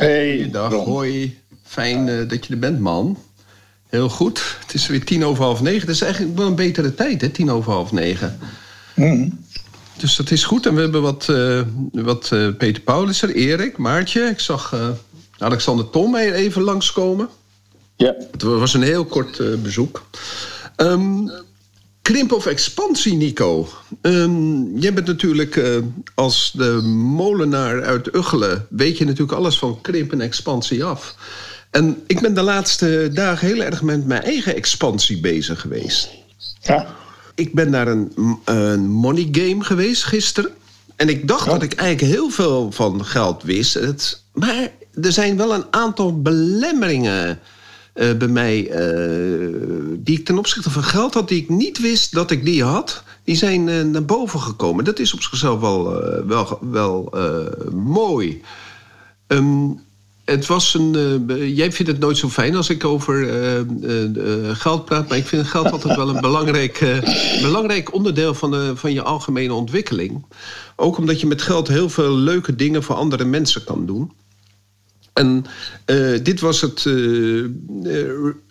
Hey, Dag, Ron. hoi. Fijn eh, dat je er bent, man. Heel goed. Het is weer tien over half negen. Dat is eigenlijk wel een betere tijd, hè? Tien over half negen. Mm. Dus dat is goed. En we hebben wat, eh, wat eh, Peter Paul is er, Erik, Maartje. Ik zag Alexander Tom even langskomen. Ja, Het was een heel kort bezoek. Ehm, krimp of expansie, Nico? Ehm, jij bent natuurlijk eh, als de molenaar uit Uggelen... weet je natuurlijk alles van krimp en expansie af. En ik ben de laatste dagen heel erg met mijn eigen expansie bezig geweest. ja. Ik ben naar een, een money game geweest gisteren. En ik dacht dat ik eigenlijk heel veel van geld wist. Het, maar er zijn wel een aantal belemmeringen eh, bij mij... eh, die ik ten opzichte van geld had, die ik niet wist dat ik die had... die zijn eh, naar boven gekomen. Dat is op zichzelf wel, wel, wel mooi. Ehm, het was een. jij vindt het nooit zo fijn als ik over geld praat. Maar ik vind geld altijd wel een belangrijk, belangrijk onderdeel van, de, van je algemene ontwikkeling. Ook omdat je met geld heel veel leuke dingen voor andere mensen kan doen. En eh, dit was het. eh,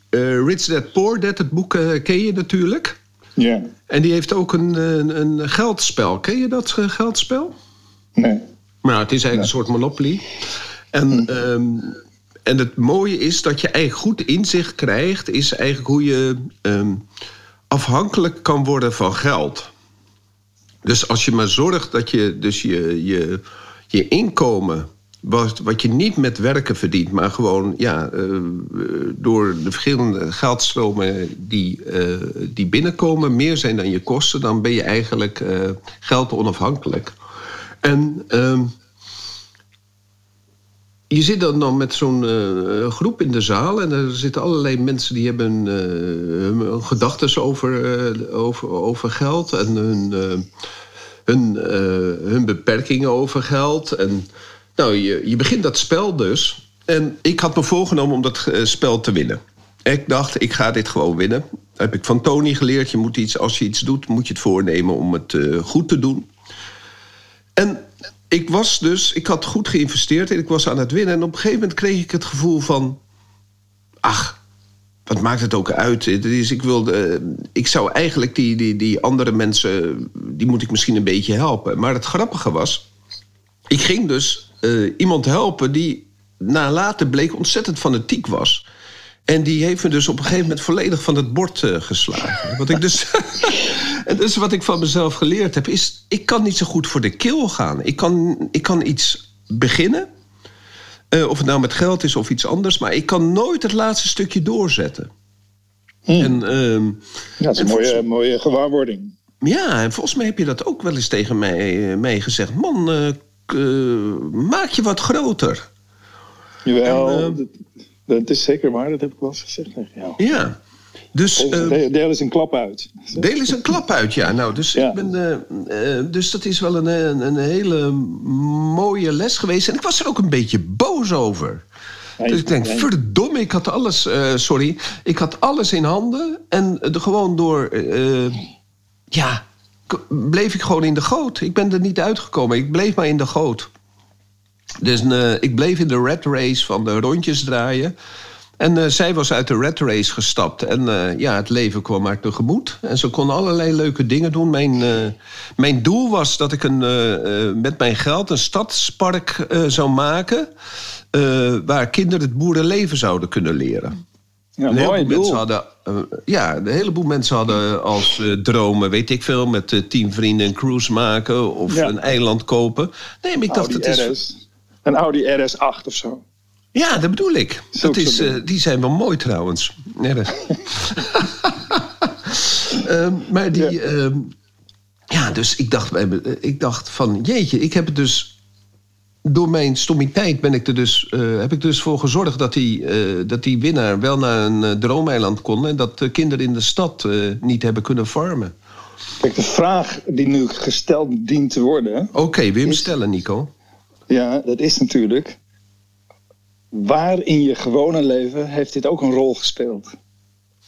eh, Rich Dad Poor Dad, het boek ken je natuurlijk. Ja, En die heeft ook een, een, een geldspel. Ken je dat geldspel? nee. Maar het is eigenlijk een soort monopoly. En, ehm, en het mooie is dat je eigenlijk goed inzicht krijgt... is eigenlijk hoe je ehm, afhankelijk kan worden van geld. Dus als je maar zorgt dat je dus je, je, je inkomen... Wat, wat je niet met werken verdient, maar gewoon ja, eh, door de verschillende geldstromen die, eh, die binnenkomen, meer zijn dan je kosten, dan ben je eigenlijk eh geld onafhankelijk. En ehm, je zit dan, dan met zo'n groep in de zaal en er zitten allerlei mensen die hebben eh, hun, gedachten over, over, over geld en hun, hun, hun beperkingen over geld. En nou, je, je begint dat spel dus. En ik had me voorgenomen om dat eh, spel te winnen. Ik dacht, ik ga dit gewoon winnen. Heb ik van Tony geleerd. Je moet iets, als je iets doet, moet je het voornemen om het eh, goed te doen. En ik was dus, ik had goed geïnvesteerd en ik was aan het winnen. En op een gegeven moment kreeg ik het gevoel van, ach, wat maakt het ook uit? Is, ik, wilde, eh, ik zou eigenlijk die, die, die andere mensen, die moet ik misschien een beetje helpen. Maar het grappige was, ik ging dus eh, iemand helpen die na later bleek ontzettend fanatiek was. En die heeft me dus op een gegeven moment volledig van het bord eh, geslagen. Wat ik dus. en dus wat ik van mezelf geleerd heb, is: ik kan niet zo goed voor de keel gaan. Ik kan, ik kan iets beginnen. eh, of het nou met geld is of iets anders, maar ik kan nooit het laatste stukje doorzetten. En, ehm, Ja, dat is een En mooie, mooie gewaarwording. ja, en volgens mij heb je dat ook wel eens tegen mij, eh, mij gezegd. Man, eh, maak je wat groter. Jawel, En, eh, dat, dat is zeker waar. Dat heb ik wel eens gezegd tegen jou. Ja. Dus, eh, Deel- Deel eens een klap uit. Deel eens een klap uit, ja. Nou, dus, Ja. ik ben, dus dat is wel een, een, een hele mooie les geweest. En ik was er ook een beetje boos over. Dus ik denk, verdomme, ik had alles, sorry, ik had alles in handen. En gewoon door, ja, bleef ik gewoon in de goot. Ik ben er niet uitgekomen, ik bleef maar in de goot. Dus eh, ik bleef in de red race van de rondjes draaien. En eh, zij was uit de red race gestapt. En eh, ja, het leven kwam haar tegemoet. En ze kon allerlei leuke dingen doen. Mijn, mijn doel was dat ik een, met mijn geld een stadspark zou maken. waar kinderen het boerenleven zouden kunnen leren. Ja, Een heleboel mensen hadden, eh, ja, een heleboel mensen hadden als eh, dromen, weet ik veel, met eh, tien vrienden een cruise maken of Ja. een eiland kopen. Nee, maar ik dacht, Audi het is. RS. Een Audi RS8 of zo. Ja, dat bedoel ik. Dat is, die zijn wel mooi trouwens. Ehm, maar die. Ja. ehm, ja, dus ik dacht, ik dacht van jeetje, ik heb het dus. Door mijn stommiteit ben ik er dus, eh, heb ik dus voor gezorgd dat die, eh, dat die winnaar wel naar een eh, droomeiland kon. En dat de kinderen in de stad niet hebben kunnen farmen. Kijk, de vraag die nu gesteld dient te worden... Oké, wil je hem Is- stellen, Nico? Ja, dat is natuurlijk... Waar in je gewone leven heeft dit ook een rol gespeeld?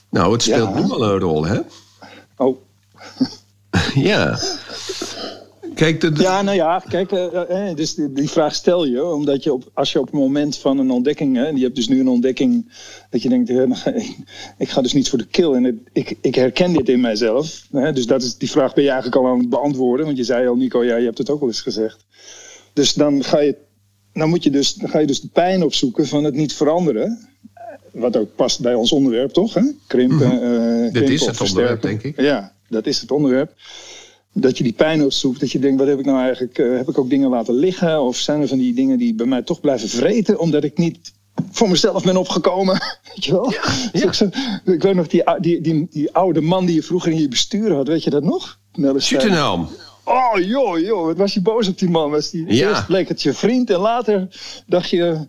Nou, het speelt Ja. nu al een rol, hè? Oh, ja. Kijk, de, de- Ja, nou ja, kijk, eh, eh, dus die, die vraag stel je, omdat je op, als je op het moment van een ontdekking, hè, je hebt dus nu een ontdekking, dat je denkt, eh, nou, ik, ik ga dus niet voor de kill. En het, ik, ik herken dit in mijzelf. Hè, dus dat is, die vraag ben je eigenlijk al aan het beantwoorden, want je zei al, Nico, ja, je hebt het ook wel eens gezegd. Dus dan ga je, dan moet je dus, dan ga je dus de pijn opzoeken van het niet veranderen. Wat ook past bij ons onderwerp, toch? Hè? Krimpen, eh, krimpen is of het onderwerp, denk ik. Ja, dat is het onderwerp dat je die pijn opzoekt. Dat je denkt, wat heb ik nou eigenlijk... eh, heb ik ook dingen laten liggen? Of zijn er van die dingen die bij mij toch blijven vreten... omdat ik niet voor mezelf ben opgekomen? Weet je wel? ja. Ik, weet nog, die, die, die, die oude man die je vroeger in je bestuur had. Weet je dat nog? Schutenhelm. Oh, joh, joh. Wat was je boos op die man? Was die, Ja. Eerst bleek het je vriend en later dacht je...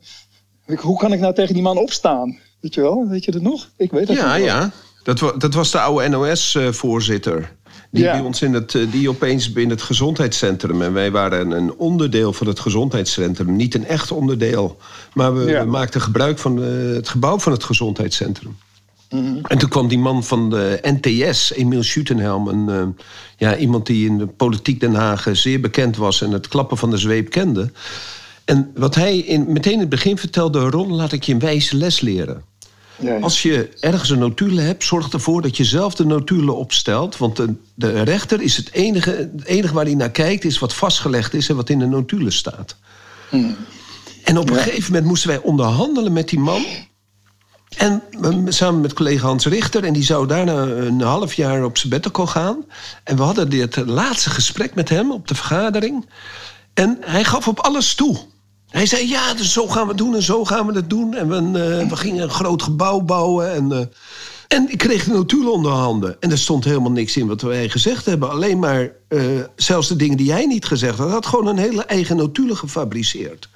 Hoe kan ik nou tegen die man opstaan? Weet je wel? Weet je dat nog? Ik weet dat Ja, nog ja. Dat, wa- dat was de oude NOS-voorzitter. Die, Ja. bij ons in het, eh, die opeens in het gezondheidscentrum. En wij waren een onderdeel van het gezondheidscentrum. Niet een echt onderdeel. Maar we, Ja. we maakten gebruik van eh, het gebouw van het gezondheidscentrum. En toen kwam die man van de NTS, Emiel Schutenhelm. Een, eh, ja, iemand die in de politiek Den Haag zeer bekend was. En het klappen van de zweep kende. En wat hij in, meteen in het begin vertelde... Ron, laat ik je een wijze les leren. Ja, ja. Als je ergens een notulen hebt, zorg ervoor dat je zelf de notulen opstelt. Want de, de rechter is het enige, het enige waar hij naar kijkt, is wat vastgelegd is en wat in de notulen staat. En op een gegeven moment moesten wij onderhandelen met die man. En samen met collega Hans Richter. En die zou daarna een half jaar op sabbatical gaan. En we hadden dit laatste gesprek met hem op de vergadering. En hij gaf op alles toe. Hij zei, ja, dus zo gaan we het doen en zo gaan we het doen. En we, eh, we gingen een groot gebouw bouwen. En, eh, en ik kreeg de notulen onder handen. En er stond helemaal niks in wat wij gezegd hebben. Alleen maar, eh, zelfs de dingen die hij niet gezegd had... had gewoon een hele eigen notulen gefabriceerd.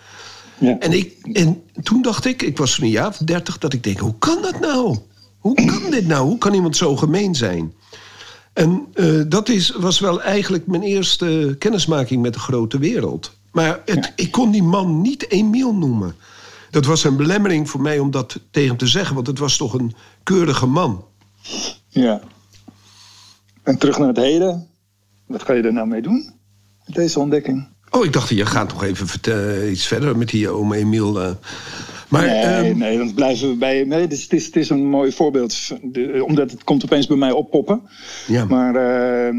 Ja. En, ik, en toen dacht ik, ik was een jaar of dertig... dat ik denk, hoe kan dat nou? Hoe kan dit nou? Hoe kan iemand zo gemeen zijn? En dat is, was wel eigenlijk mijn eerste kennismaking met de grote wereld. Maar het, ik kon die man niet Emiel noemen. Dat was een belemmering voor mij om dat tegen hem te zeggen... want het was toch een keurige man. Ja. En terug naar het heden. Wat ga je er nou mee doen? Met deze ontdekking? Oh, ik dacht, je gaat nog even vertel- iets verder met die oom Emiel. eh. Maar nee, ehm, nee, dan blijven we bij. Nee, het is, het is, een mooi voorbeeld. Omdat het komt opeens bij mij oppoppen. Ja. Maar ehm,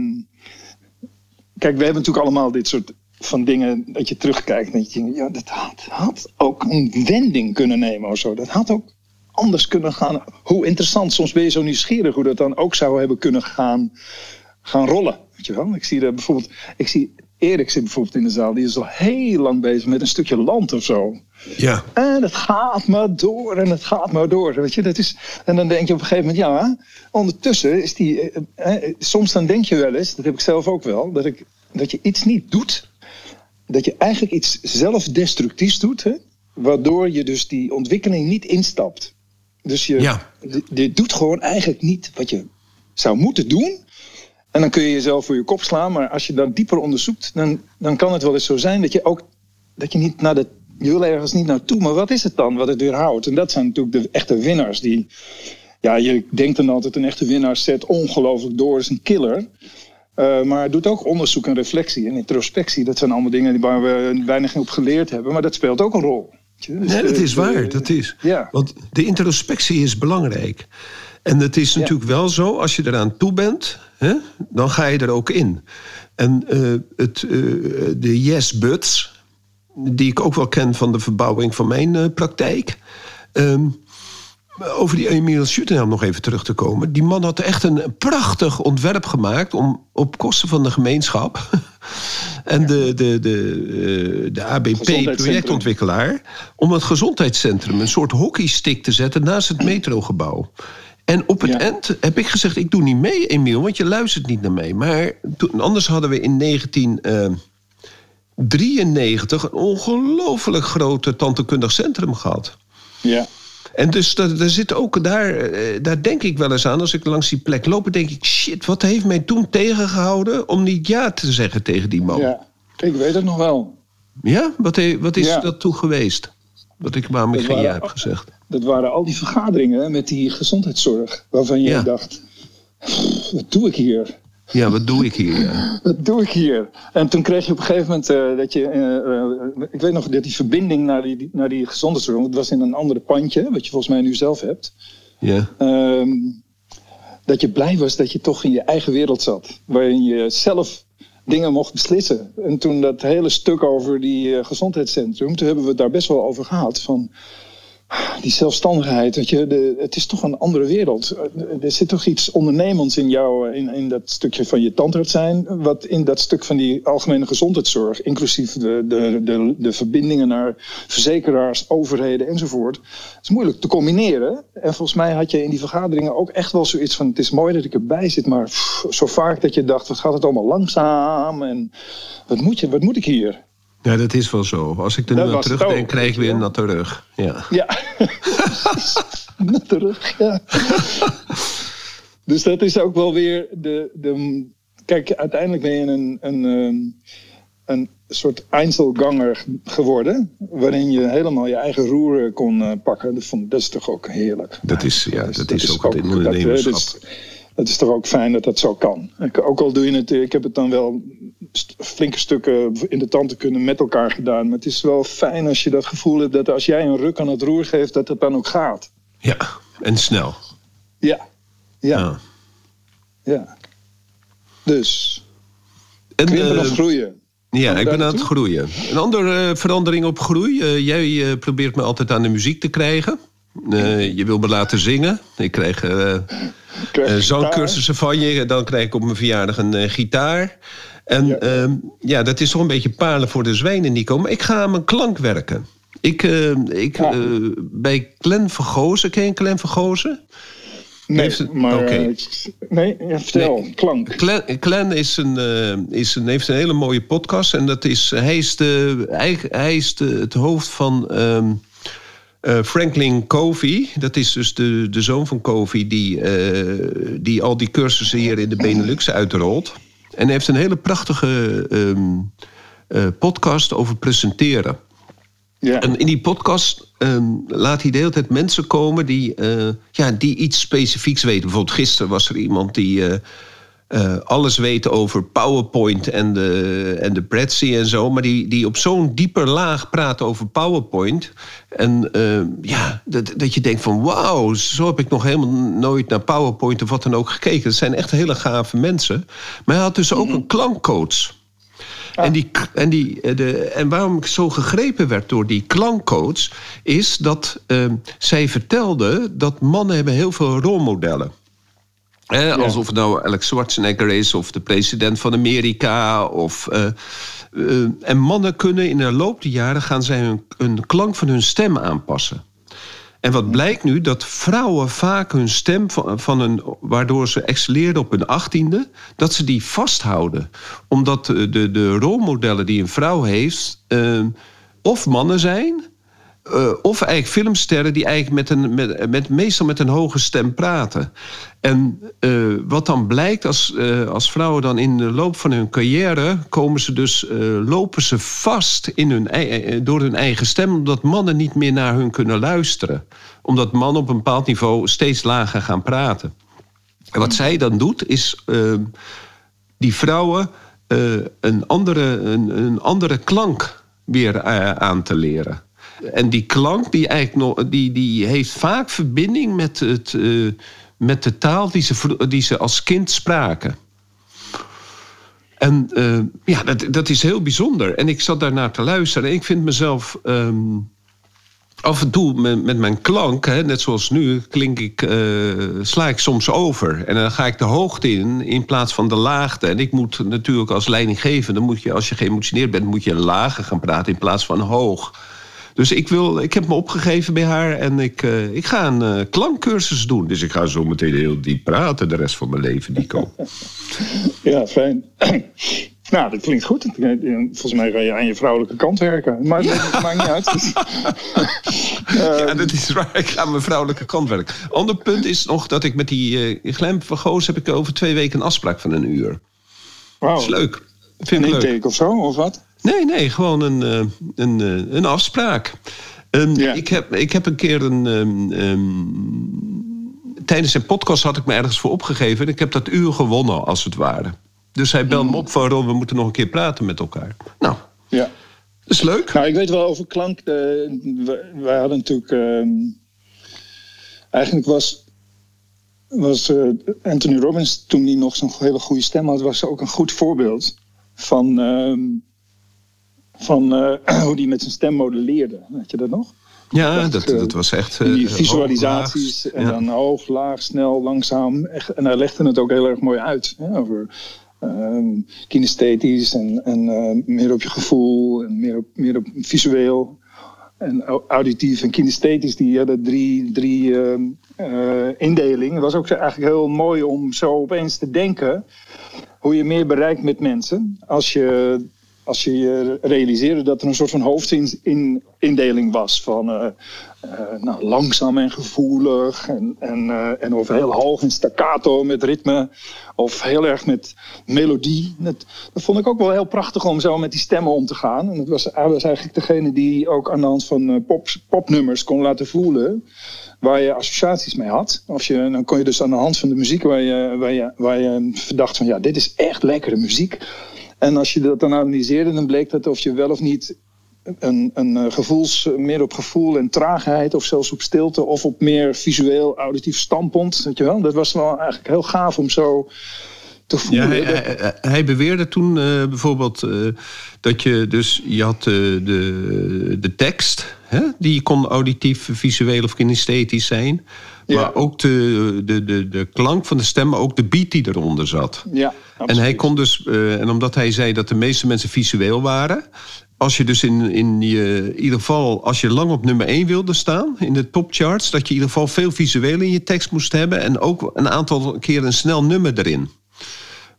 kijk, we hebben natuurlijk allemaal dit soort van dingen dat je terugkijkt. En dat je denkt, ja, dat had, had ook een wending kunnen nemen of zo. Dat had ook anders kunnen gaan. Hoe interessant, soms ben je zo nieuwsgierig hoe dat dan ook zou hebben kunnen gaan, gaan rollen. Weet je wel? Ik zie er bijvoorbeeld, ik zie Erik zit bijvoorbeeld in de zaal, die is al heel lang bezig met een stukje land of zo. ja. En het gaat maar door en het gaat maar door. Weet je? Dat is, en dan denk je op een gegeven moment, ja, ondertussen is die. eh, eh, soms dan denk je wel eens, dat heb ik zelf ook wel, dat, ik, dat je iets niet doet. Dat je eigenlijk iets zelfdestructiefs doet, hè, waardoor je dus die ontwikkeling niet instapt. Dus je, Ja. je, doet gewoon eigenlijk niet wat je zou moeten doen. En dan kun je jezelf voor je kop slaan. Maar als je dan dieper onderzoekt, dan, dan kan het wel eens zo zijn dat je ook dat je niet naar de. Je wil ergens niet naartoe, maar wat is het dan wat het weerhoudt? En dat zijn natuurlijk de echte winnaars. Die, ja, je denkt dan altijd een echte winnaar zet ongelooflijk door, is een killer. Eh, maar het doet ook onderzoek en reflectie en introspectie. Dat zijn allemaal dingen die- waar we weinig op geleerd hebben. Maar dat speelt ook een rol. Dus Nee, dat is de- waar. Dat is. Ja. Want de introspectie is belangrijk. En het is natuurlijk wel zo, als je eraan toe bent, hè, dan ga je er ook in. En eh, het, eh, de yes buts, die ik ook wel ken van de verbouwing van mijn eh, praktijk. Ehm, over die Emile Schuttenhelm nog even terug te komen. Die man had echt een prachtig ontwerp gemaakt om op kosten van de gemeenschap en de, de, de, eh, de ABP-projectontwikkelaar om het gezondheidscentrum een soort hockeystick te zetten naast het metrogebouw. En op het Ja. eind heb ik gezegd: ik doe niet mee, Emiel, want je luistert niet naar mij. Maar toen, anders hadden we in 1993 een ongelooflijk groot tandheelkundig centrum gehad. Ja. En dus daar, daar zit ook daar, eh, daar denk ik wel eens aan. Als ik langs die plek loop, denk ik: shit, wat heeft mij toen tegengehouden om niet ja te zeggen tegen die man? Ja, ja. Ik weet het nog wel. Wat, he- wat is Ja. dat toen geweest? Dat ik waarom ik Dat geen ja heb gezegd. Dat waren al die vergaderingen met die gezondheidszorg. Waarvan je Ja. dacht, "Pff, wat doe ik hier? Ja, wat doe ik hier? Wat doe ik hier? En toen kreeg je op een gegeven moment eh, dat je... eh, eh, ik weet nog dat die verbinding naar die, naar die gezondheidszorg... het was in een andere pandje, wat je volgens mij nu zelf hebt... Ja. Ehm, dat je blij was dat je toch in je eigen wereld zat. Waarin je zelf dingen mocht beslissen. En toen dat hele stuk over die gezondheidscentrum... toen hebben we het daar best wel over gehad. Van die zelfstandigheid, weet je, de, het is toch een andere wereld. Er zit toch iets ondernemends in jou, in, in dat stukje van je tandarts zijn, wat in dat stuk van die algemene gezondheidszorg, inclusief de, de, de, de verbindingen naar verzekeraars, overheden enzovoort. Is moeilijk te combineren. En volgens mij had je in die vergaderingen ook echt wel zoiets van: het is mooi dat ik erbij zit, maar zo vaak dat je dacht, wat gaat het allemaal langzaam en wat moet, je, wat moet ik hier? Ja, dat is wel zo. Als ik er nu aan het terugdenk, ook, krijg ik weer een natte rug. Ja. Ja, naar terug. Ja. Dus dat is ook wel weer de. de kijk, uiteindelijk ben je een, een, ehm, een soort Einzelganger geworden. Waarin je helemaal je eigen roer eh, kon eh, pakken. Dat, vond, dat is toch ook heerlijk. Dat is, ja, dat is ook het dat, eh, ondernemerschap. Dat, is, toch ook fijn dat dat zo kan. Ook al doe je het, ik heb het dan wel flinke stukken in de tanden kunnen met elkaar gedaan. Maar het is wel fijn als je dat gevoel hebt dat als jij een ruk aan het roer geeft, dat het dan ook gaat. Ja, en snel. Ja, ja, Ja. ja. Dus, En, krimpen eh, groeien. Ja, ik ben aan het groeien. Een andere eh, verandering op groei. Eh, jij probeert me altijd aan de muziek te krijgen. Eh, je wil me laten zingen. Ik krijg eh, eh, zangcursussen van je. Dan krijg ik op mijn verjaardag een gitaar. En Ja. ja. ja, dat is toch een beetje palen voor de zwijnen, Nico. Maar ik ga aan mijn klank werken. Ik, ik, Ja. bij Glenn Vergozen, ken je Glenn Vergozen? Nee, Heeft maar... nee, ja, vertel. Klank. Glenn is een, is een, heeft een hele mooie podcast. En dat is, hij is, de, hij, hij is de, het hoofd van ehm, eh, Franklin Covey. Dat is dus de, de zoon van Covey die, eh, die al die cursussen hier in de Benelux uitrolt. En hij heeft een hele prachtige ehm, eh, podcast over presenteren. Ja. En in die podcast ehm, laat hij de hele tijd mensen komen die, ja, die iets specifieks weten. Bijvoorbeeld gisteren was er iemand die eh, alles weet over PowerPoint en de, en de Prezi en zo. Maar die, die op zo'n dieper laag praat over PowerPoint. En eh, ja, dat, dat je denkt van wauw, zo heb ik nog helemaal nooit naar PowerPoint of wat dan ook gekeken. Dat zijn echt hele gave mensen. Maar hij had dus ook een klankcoach. En, die, en, die, eh, de, en waarom ik zo gegrepen werd door die klankcoach... is dat zij vertelde dat mannen hebben heel veel rolmodellen. Alsof het nou Alex Schwarzenegger is of de president van Amerika. Of, eh, eh, en mannen kunnen in de loop der jaren gaan zij hun, hun klank van hun stem aanpassen. En wat blijkt nu, dat vrouwen vaak hun stem van, van een, waardoor ze excelleerden op hun achttiende, dat ze die vasthouden. Omdat de, de, de rolmodellen die een vrouw heeft, eh, of mannen zijn, eh, of eigenlijk filmsterren die eigenlijk met een, met, met, meestal met een hoge stem praten. En eh, wat dan blijkt, als, eh, als vrouwen dan in de loop van hun carrière... komen ze dus, lopen ze vast in hun, door hun eigen stem... omdat mannen niet meer naar hun kunnen luisteren. Omdat mannen op een bepaald niveau steeds lager gaan praten. En wat zij dan doet, is die vrouwen een, andere, een, een andere klank weer aan te leren. En die klank die eigenlijk nog, die, die heeft vaak verbinding met, het, eh, met de taal die ze, die ze als kind spraken. En eh, ja, dat, dat is heel bijzonder. En ik zat daarnaar te luisteren. En ik vind mezelf ehm, af en toe met, met mijn klank, hè, net zoals nu, klink ik, eh, sla ik soms over. En dan ga ik de hoogte in in plaats van de laagte. En ik moet natuurlijk als leidinggevende, moet je, als je geëmotioneerd bent, moet je lager gaan praten in plaats van hoog. Dus ik, wil, ik heb me opgegeven bij haar en ik, uh, ik ga een uh, klankcursus doen. Dus ik ga zo meteen heel diep praten de rest van mijn leven, Nico. ja, fijn. nou, dat klinkt goed. Volgens mij ga je aan je vrouwelijke kant werken. Maar dat maakt niet uit. Dus, ja, dat is waar. Ik ga aan mijn vrouwelijke kant werken. Ander punt is nog dat ik met die uh, Glen van Goos... heb ik over twee weken een afspraak van een uur. Wow. Dat is leuk. Vind een ik leuk. intake of zo, of wat? Nee, nee, gewoon een, uh, een, uh, een afspraak. Um, ja. ik, heb, ik heb een keer een. Um, um, tijdens een podcast had ik me ergens voor opgegeven. En ik heb dat uur gewonnen, als het ware. Dus hij belde me op van Ron, we moeten nog een keer praten met elkaar. Nou, ja. dat is leuk. Nou, ik weet wel over klank. Uh, wij hadden natuurlijk. ehm, eigenlijk was. Was uh, Anthony Robbins, toen hij nog zo'n hele goede stem had, was ook een goed voorbeeld van, van uh, hoe die met zijn stem modelleerde. Weet je dat nog? Ja, dat, dat, dat was echt. Uh, die visualisaties hoog, en ja. dan hoog, laag, snel, langzaam. Echt, en hij legde het ook heel erg mooi uit. Hè, over um, kinesthetisch en, en uh, meer op je gevoel en meer op, meer op visueel. En auditief en kinesthetisch, die hadden drie, drie uh, uh, indelingen. Het was ook eigenlijk heel mooi om zo opeens te denken hoe je meer bereikt met mensen als je, als je realiseerde dat er een soort van hoofdindeling was van uh, uh, nou, langzaam en gevoelig en, en, uh, en of heel hoog in staccato met ritme of heel erg met melodie. Dat, dat vond ik ook wel heel prachtig om zo met die stemmen om te gaan. En dat was eigenlijk degene die ook aan de hand van pop, popnummers kon laten voelen waar je associaties mee had. Of je, dan kon je dus aan de hand van de muziek waar je, waar je, waar je verdacht van ja, dit is echt lekkere muziek. En als je dat dan analyseerde, dan bleek dat of je wel of niet een, een gevoels, meer op gevoel en traagheid, of zelfs op stilte, of op meer visueel auditief standpunt. Weet je wel? Dat was wel eigenlijk heel gaaf om zo te voelen. Ja, hij, hij, hij, beweerde toen uh, bijvoorbeeld uh, dat je dus je had uh, de, de tekst, hè? die kon auditief, visueel of kinesthetisch zijn. Ja. Maar ook de, de, de, de klank van de stem, maar ook de beat die eronder zat. Ja, absoluut. en hij kon dus, en omdat hij zei dat de meeste mensen visueel waren, als je dus in, in je, in ieder geval, als je lang op nummer 1 wilde staan in de topcharts, dat je in ieder geval veel visueel in je tekst moest hebben en ook een aantal keer een snel nummer erin.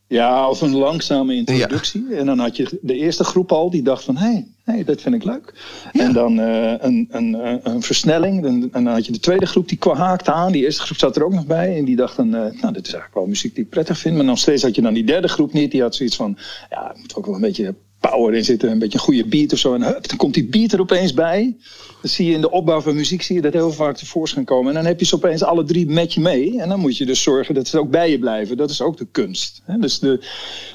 Ja, of een langzame introductie. Ja. En dan had je de eerste groep al die dacht van... hé, hey, hey, dat vind ik leuk. Ja. En dan uh, een, een, een versnelling. En, dan had je de tweede groep die haakte aan. Die eerste groep zat er ook nog bij. En die dacht dan... Uh, nou, dit is eigenlijk wel muziek die ik prettig vind. Maar nog steeds had je dan die derde groep niet. Die had zoiets van... ja, het moet ook wel een beetje power in zitten. Een beetje een goede beat of zo. En hup, dan komt die beat er opeens bij. Dan zie je in de opbouw van muziek zie je dat heel vaak tevoorschijn komen. En dan heb je ze opeens alle drie met je mee. En dan moet je dus zorgen dat ze ook bij je blijven. Dat is ook de kunst. Dus de,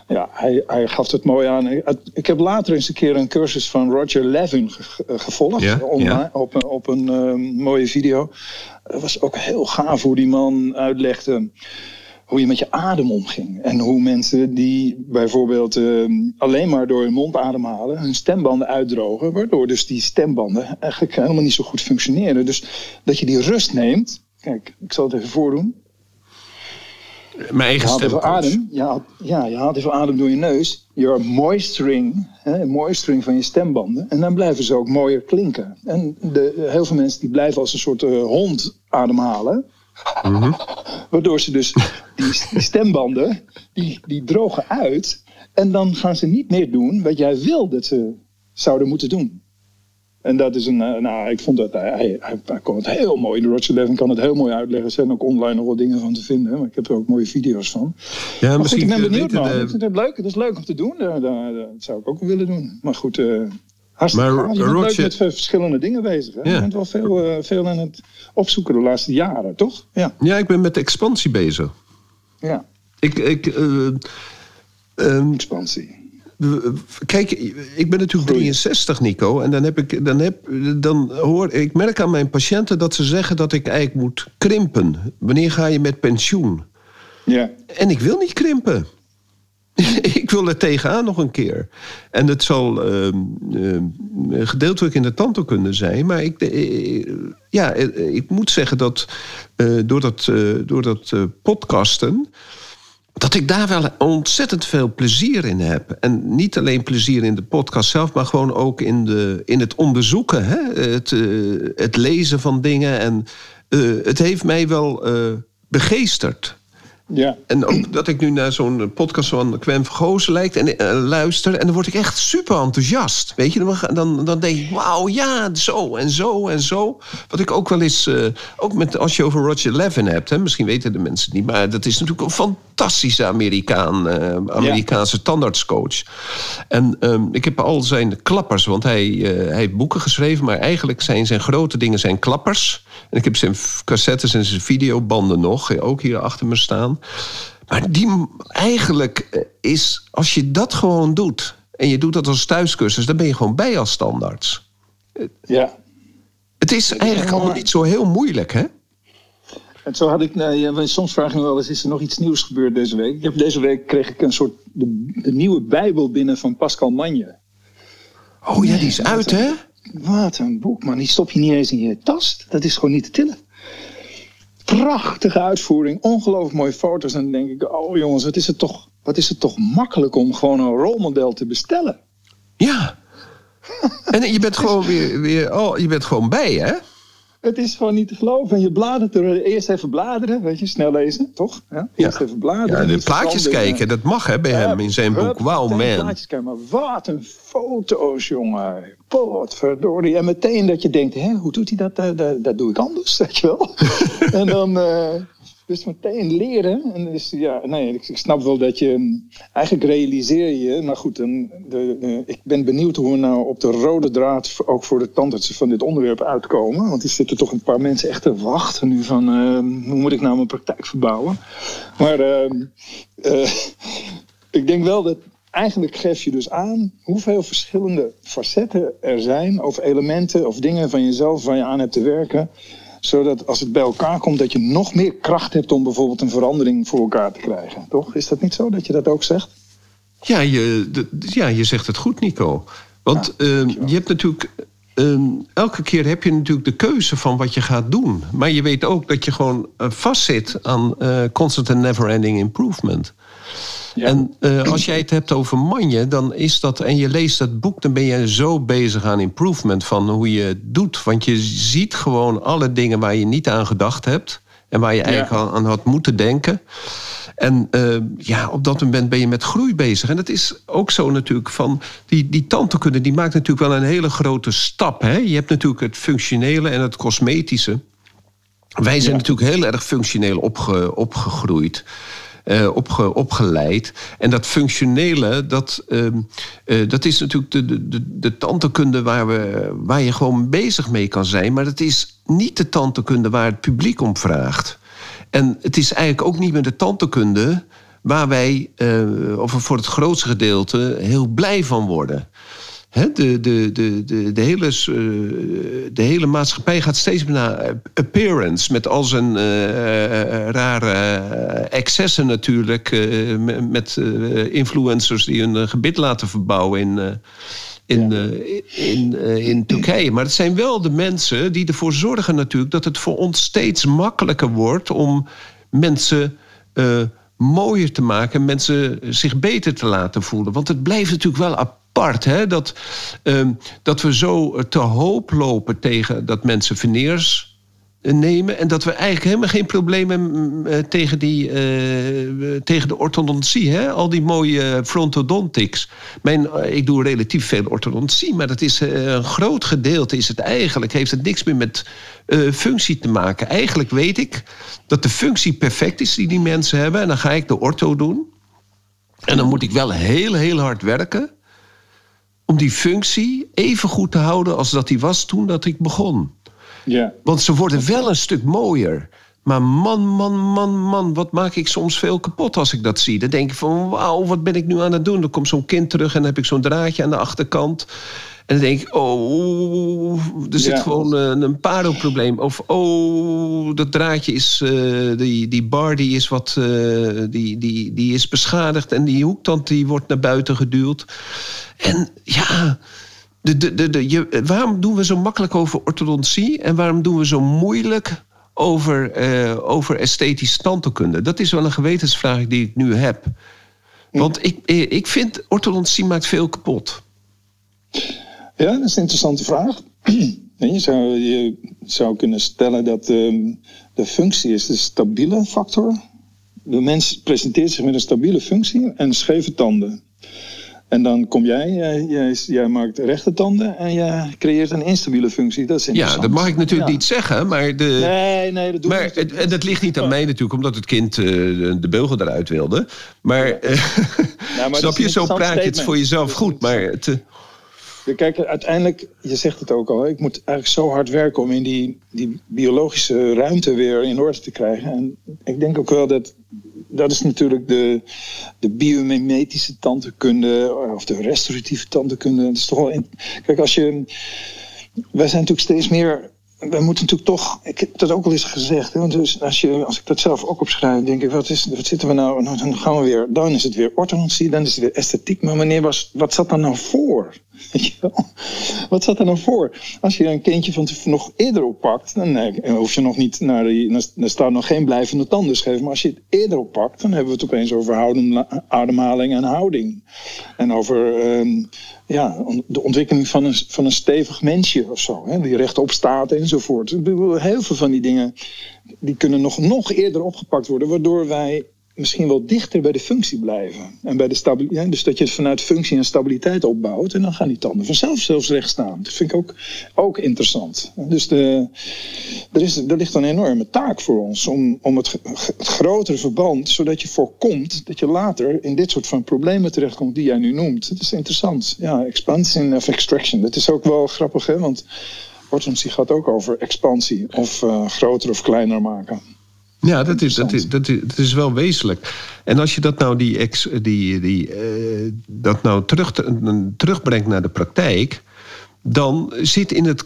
ja, hij, hij gaf het mooi aan. Ik heb later eens een keer een cursus van Roger Levin gevolgd. Ja, online, ja. Op, een, op een uh, mooie video. Het was ook heel gaaf hoe die man uitlegde hoe je met je adem omging. En hoe mensen die bijvoorbeeld uh, alleen maar door hun mond ademhalen, hun stembanden uitdrogen, waardoor dus die stembanden eigenlijk helemaal niet zo goed functioneren. Dus dat je die rust neemt. Kijk, ik zal het even voordoen. Mijn eigen je stem. adem. Je haalt, ja, je haalt even adem door je neus. You're moisturing, hè, moisturing van je stembanden. En dan blijven ze ook mooier klinken. En de, heel veel mensen die blijven als een soort uh, hond ademhalen. Mm -hmm. Waardoor ze dus die, die stembanden, die, die drogen uit. En dan gaan ze niet meer doen wat jij wil dat ze zouden moeten doen. En dat is een, nou, ik vond dat hij, hij, hij kon het heel mooi. De Roger Levin kan het heel mooi uitleggen. Er zijn ook online nog wat dingen van te vinden. Maar ik heb er ook mooie video's van. Ja, maar misschien goed, ik ben benieuwd, de, man. Ik vind het leuk. Het is leuk om te doen. Dat, dat, dat zou ik ook willen doen. Maar goed, uh, hartstikke maar, gaaf. Je bent Roger... met verschillende dingen bezig. Hè? Ja. Je bent wel veel, uh, veel aan het opzoeken de laatste jaren, toch? Ja. Ja, ik ben met expansie bezig. Ja. Ik, ik, uh, um, expansie. Kijk, ik ben natuurlijk 63, Nico. En dan heb ik, dan heb, dan hoor ik merk aan mijn patiënten dat ze zeggen dat ik eigenlijk moet krimpen. Wanneer ga je met pensioen? Ja. En ik wil niet krimpen. ik wil er tegenaan nog een keer. En het zal uh, gedeeltelijk in de tandheelkunde zijn. Maar ik, uh, ja, ik moet zeggen dat door dat, door dat podcasten dat ik daar wel ontzettend veel plezier in heb. En niet alleen plezier in de podcast zelf, maar gewoon ook in, de, in het onderzoeken. Hè? Het, het lezen van dingen. En het heeft mij wel begeesterd. Ja. En ook dat ik nu naar zo'n podcast van Quem Vergozen lijkt en uh, luister. En dan word ik echt super enthousiast. Weet je, dan, dan, dan denk ik, wauw, ja, zo en zo en zo. Wat ik ook wel eens, uh, ook met, als je over Roger Levin hebt, hè, misschien weten de mensen het niet, maar dat is natuurlijk een fantastische Amerikaan, uh, Amerikaanse ja. tandartscoach. En um, ik heb al zijn klappers, want hij, hij heeft boeken geschreven, maar eigenlijk zijn zijn grote dingen zijn klappers. En ik heb zijn cassettes en zijn videobanden nog, ook hier achter me staan. Maar die eigenlijk is, als je dat gewoon doet... en je doet dat als thuiscursus, dan ben je gewoon bij als standaards. Ja. Het is eigenlijk allemaal niet zo heel moeilijk, hè? En zo had ik, nou, ja, soms vraag ik me wel eens, is er nog iets nieuws gebeurd deze week? Ik heb, deze week kreeg ik een soort, de, de nieuwe bijbel binnen van Pascal Manje. Oh ja, die is uit, hè? Wat een boek, man. Die stop je niet eens in je tas. Dat is gewoon niet te tillen. Prachtige uitvoering, ongelooflijk mooie foto's. En dan denk ik, oh jongens, wat is het toch, wat is het toch makkelijk om gewoon een rolmodel te bestellen. Ja. en je bent gewoon weer, weer oh, je bent gewoon bij, hè? Het is gewoon niet te geloven. En je bladert er eerst even bladeren, weet je, snel lezen, toch? Ja, eerst ja. even bladeren. Ja, de plaatjes kijken, dat mag hè, bij ja, hem in zijn boek. Wow, man. Plaatjes kijken, maar wat een foto's, jongen. Potverdorie. En meteen dat je denkt, hè, hoe doet hij dat? Dat, dat, dat doe ik anders, weet je wel. en dan... Uh, dus meteen leren. En dus, ja, nee, ik, snap wel dat je. Eigenlijk realiseer je. Maar goed, dan, de, ik ben benieuwd hoe we nou op de rode draad. ook voor de tandartsen van dit onderwerp uitkomen. Want er zitten toch een paar mensen echt te wachten nu van. Uh, hoe moet ik nou mijn praktijk verbouwen? Maar uh, ik denk wel dat. Eigenlijk geef je dus aan hoeveel verschillende facetten er zijn. Of elementen of dingen van jezelf waar je aan hebt te werken zodat als het bij elkaar komt, dat je nog meer kracht hebt om bijvoorbeeld een verandering voor elkaar te krijgen. Toch? Is dat niet zo dat je dat ook zegt? Ja, je, de, ja, je zegt het goed, Nico. Want ja, uh, je hebt natuurlijk. Uh, elke keer heb je natuurlijk de keuze van wat je gaat doen. Maar je weet ook dat je gewoon uh, vastzit aan uh, constant and never ending improvement. Ja. En uh, als jij het hebt over manje, dan is dat. En je leest dat boek, dan ben je zo bezig aan improvement van hoe je het doet. Want je ziet gewoon alle dingen waar je niet aan gedacht hebt. En waar je eigenlijk ja. aan had moeten denken. En uh, ja, op dat moment ben je met groei bezig. En dat is ook zo natuurlijk van... Die, die tantekunde die maakt natuurlijk wel een hele grote stap. Hè? Je hebt natuurlijk het functionele en het cosmetische. Wij zijn ja. natuurlijk heel erg functioneel opge, opgegroeid. Uh, opge, opgeleid. En dat functionele, dat, uh, uh, dat is natuurlijk de, de, de tantekunde waar, we, waar je gewoon bezig mee kan zijn. Maar dat is niet de tantekunde waar het publiek om vraagt. En het is eigenlijk ook niet meer de tantekunde waar wij, of voor het grootste gedeelte, heel blij van worden. He, de, de, de, de, de, hele, de hele maatschappij gaat steeds meer naar appearance. Met al zijn uh, rare excessen natuurlijk. Uh, met uh, influencers die een gebit laten verbouwen in, in, ja. in, in Turkije. Maar het zijn wel de mensen die ervoor zorgen natuurlijk... dat het voor ons steeds makkelijker wordt om mensen mooier te maken... mensen zich beter te laten voelen. Want het blijft natuurlijk wel apart. Hè? Dat, uh, dat we zo te hoop lopen tegen dat mensen veneers nemen. En dat we eigenlijk helemaal geen problemen uh, tegen, die, uh, tegen de orthodontie. Hè? Al die mooie frontodontics. Mijn, ik doe relatief veel orthodontie, maar dat is een groot gedeelte. Is het eigenlijk, heeft het niks meer met functie te maken. Eigenlijk weet ik dat de functie perfect is die die mensen hebben. En dan ga ik de ortho doen. En dan moet ik wel heel, heel hard werken om die functie even goed te houden als dat die was toen dat ik begon. Ja. Want ze worden wel een stuk mooier. Maar man, man, man, man, wat maak ik soms veel kapot als ik dat zie. Dan denk ik van, wauw, wat ben ik nu aan het doen? Dan komt zo'n kind terug en dan heb ik zo'n draadje aan de achterkant. En dan denk ik, oh, er zit Ja. gewoon eh, een paroprobleem. Of, oh, dat draadje is, eh, die, die bar die is wat, eh, die, die, die is beschadigd. En die hoektand die wordt naar buiten geduwd. En ja, de, de, de, de, je, waarom doen we zo makkelijk over orthodontie? En waarom doen we zo moeilijk over, eh, over esthetische tandheelkunde? Dat is wel een gewetensvraag die ik nu heb. Want ik, eh, ik vind orthodontie maakt veel kapot. Ja, dat is een interessante vraag. Je zou, je zou kunnen stellen dat ehm, de functie is de stabiele factor. De mens presenteert zich met een stabiele functie en scheve tanden. En dan kom jij, jij, jij, jij maakt rechte tanden en je creëert een instabiele functie. Dat is Ja, dat mag ik natuurlijk Ja. niet zeggen, maar, de, Nee, nee, dat doe maar ik het, en dat ligt niet aan mij natuurlijk, omdat het kind eh, de, beugel eruit wilde. Maar, eh, Nou, maar dat snap je, zo praat je het voor jezelf goed. Maar het, eh, Kijk, uiteindelijk, je zegt het ook al, ik moet eigenlijk zo hard werken om in die, die biologische ruimte weer in orde te krijgen. En ik denk ook wel dat dat is natuurlijk de, de biomimetische tandheelkunde of de restauratieve tandheelkunde. Dat is toch wel Kijk, als je. Wij zijn natuurlijk steeds meer. Wij moeten natuurlijk toch. Ik heb dat ook al eens gezegd. Hè, want dus als, je, als ik dat zelf ook opschrijf, denk ik: wat, is, wat zitten we nou? Nou, Dan gaan we weer. Dan is het weer orthodontie, dan is het weer esthetiek. Maar wanneer was. Wat zat er nou voor? Wat zat er nou voor? Als je een kindje van nog eerder oppakt, dan hoef je nog niet naar die. Dan staat nog geen blijvende tandenscheef. Maar als je het eerder oppakt, dan hebben we het opeens over houdem- ademhaling en houding. En over ehm, ja, de ontwikkeling van een, van een stevig mensje of zo. Hè, die rechtop staat enzovoort. Heel veel van die dingen die kunnen nog, nog eerder opgepakt worden, waardoor wij misschien wel dichter bij de functie blijven. En bij de. Dus dat je het vanuit functie en stabiliteit opbouwt. En dan gaan die tanden vanzelf zelfs recht staan. Dat vind ik ook, ook interessant. Dus de, er, is, er ligt een enorme taak voor ons om, om het, het grotere verband, zodat je voorkomt dat je later in dit soort van problemen terechtkomt die jij nu noemt. Dat is interessant. Ja, expansion of extraction. Dat is ook wel grappig, hè? Want orthodontie gaat ook over expansie of eh, groter of kleiner maken. Ja, dat is, dat, is, dat, is, dat is wel wezenlijk. En als je dat nou, die ex, die, die, eh, dat nou terug, terugbrengt naar de praktijk... dan zit in het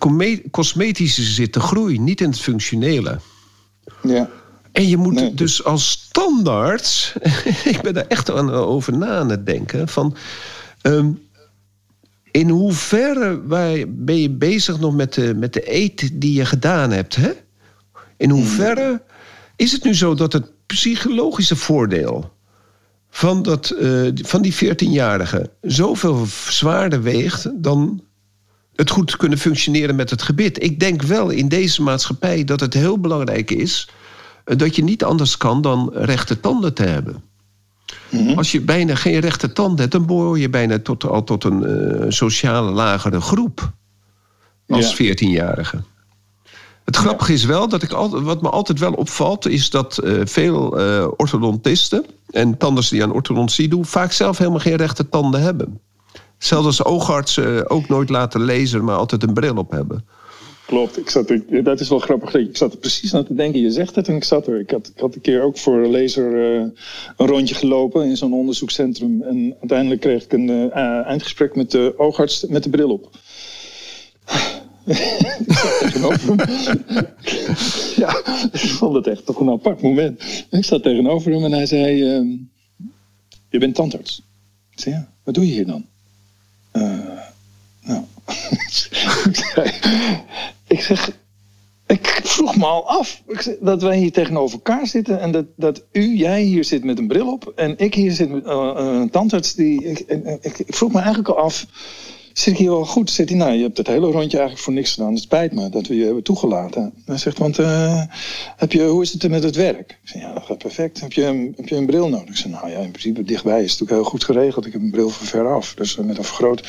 cosmetische zit de groei, niet in het functionele. Ja. En je moet Nee. dus als standaard... ik ben daar echt aan, over na aan het denken... van ehm, in hoeverre wij, ben je bezig nog met de, met de eet die je gedaan hebt, hè? In hoeverre is het nu zo dat het psychologische voordeel van, dat, eh, van die 14-jarige zoveel zwaarder weegt dan het goed kunnen functioneren met het gebit? Ik denk wel in deze maatschappij dat het heel belangrijk is eh, dat je niet anders kan dan rechte tanden te hebben. Als je bijna geen rechte tanden hebt, dan behoor je bijna tot, al tot een eh, sociale lagere groep als Ja. 14-jarige. Het grappige is wel dat ik altijd, wat me altijd wel opvalt, is dat eh, veel eh, orthodontisten en tandarts die aan orthodontie doen, vaak zelf helemaal geen rechte tanden hebben. Zelfs als oogartsen ook nooit laten lezen, maar altijd een bril op hebben. Klopt, ik zat er, dat is wel grappig. Ik zat er precies aan te denken. Je zegt het en ik zat er. Ik had, ik had een keer ook voor een eh, een rondje gelopen in zo'n onderzoekscentrum. En uiteindelijk kreeg ik een eh, eindgesprek met de oogarts met de bril op. Tegenover hem. ja, ik vond het echt toch een apart moment. Ik zat tegenover hem en hij zei: ehm, Je bent tandarts. Ik zei: Ja, wat doe je hier dan? "Eh, nou, ik zeg, ik vroeg me al af dat wij hier tegenover elkaar zitten en dat, dat u, jij hier zit met een bril op en ik hier zit met eh, een tandarts. Die, ik, ik vroeg me eigenlijk al af, zit ik hier wel goed? Zit hij, nou, je hebt het hele rondje eigenlijk voor niks gedaan. Het spijt me dat we je hebben toegelaten. Hij zegt, want eh, heb je, hoe is het met het werk? Ik zeg, ja, dat gaat perfect. Heb je, een- heb je een bril nodig? Ik zeg, nou ja, in principe dichtbij is het natuurlijk heel goed geregeld. Ik heb een bril van veraf, dus eh, met een vergroot.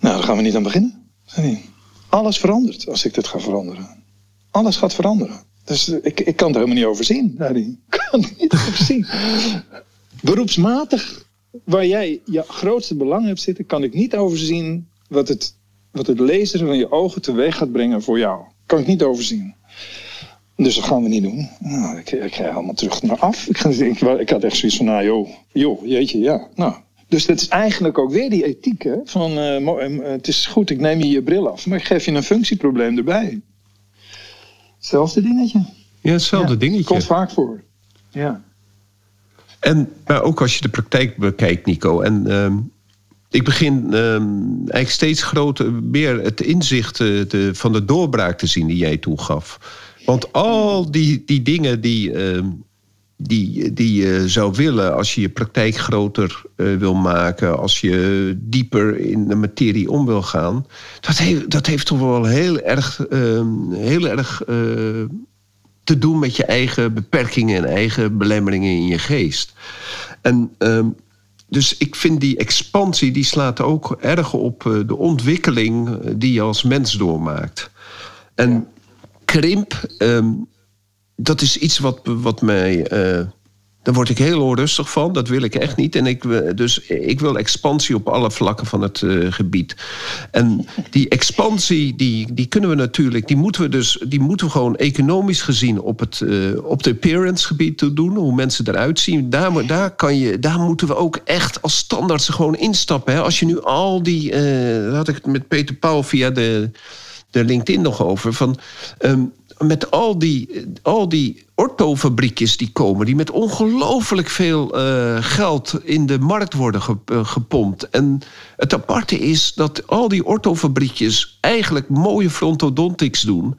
Nou, daar gaan we niet aan beginnen. Hij. Alles verandert als ik dit ga veranderen. Alles gaat veranderen. Dus eh, ik, ik kan het helemaal niet overzien, zei hij. Ik kan het niet overzien. Beroepsmatig, waar jij je grootste belang hebt zitten, kan ik niet overzien wat het, wat het lezen van je ogen teweeg gaat brengen voor jou. Kan ik niet overzien. Dus dat gaan we niet doen. Nou, ik, ik ga helemaal terug naar af. Ik, ga, ik, ik had echt zoiets van, nou joh, joh, jeetje, ja. Nou, Dus dat is eigenlijk ook weer die ethiek. Hè? Van, uh, het is goed, ik neem je je bril af, maar ik geef je een functieprobleem erbij. Hetzelfde dingetje. Ja, hetzelfde ja, dingetje. Komt vaak voor. Ja. En maar ook als je de praktijk bekijkt, Nico. En uh, ik begin uh, eigenlijk steeds groter meer het inzicht de, van de doorbraak te zien die jij toegaf. Want al die, die dingen die, ehm, die, die je zou willen als je je praktijk groter uh, wil maken, als je dieper in de materie om wil gaan, dat, heeft dat heeft toch wel heel erg, heel erg uh, te doen met je eigen beperkingen en eigen belemmeringen in je geest. En ehm, dus ik vind die expansie, die slaat ook erg op eh, de ontwikkeling die je als mens doormaakt. En krimp, ehm, dat is iets wat, wat mij. Uh, daar word ik heel onrustig van. Dat wil ik echt niet. En ik, dus ik wil expansie op alle vlakken van het uh, gebied. En die expansie, die, die kunnen we natuurlijk, die moeten we dus, die moeten we gewoon economisch gezien op het uh, op de appearance gebied doen. Hoe mensen eruit zien. Daar, daar, kan je, daar moeten we ook echt als standaard gewoon instappen. Hè. Als je nu al die, uh, daar had ik het met Peter Pauw via de, de LinkedIn nog over. Van, um, met al die, al die orthofabriekjes die komen, die met ongelooflijk veel uh, geld in de markt worden ge, uh, gepompt. En het aparte is dat al die orthofabriekjes eigenlijk mooie frontodontics doen.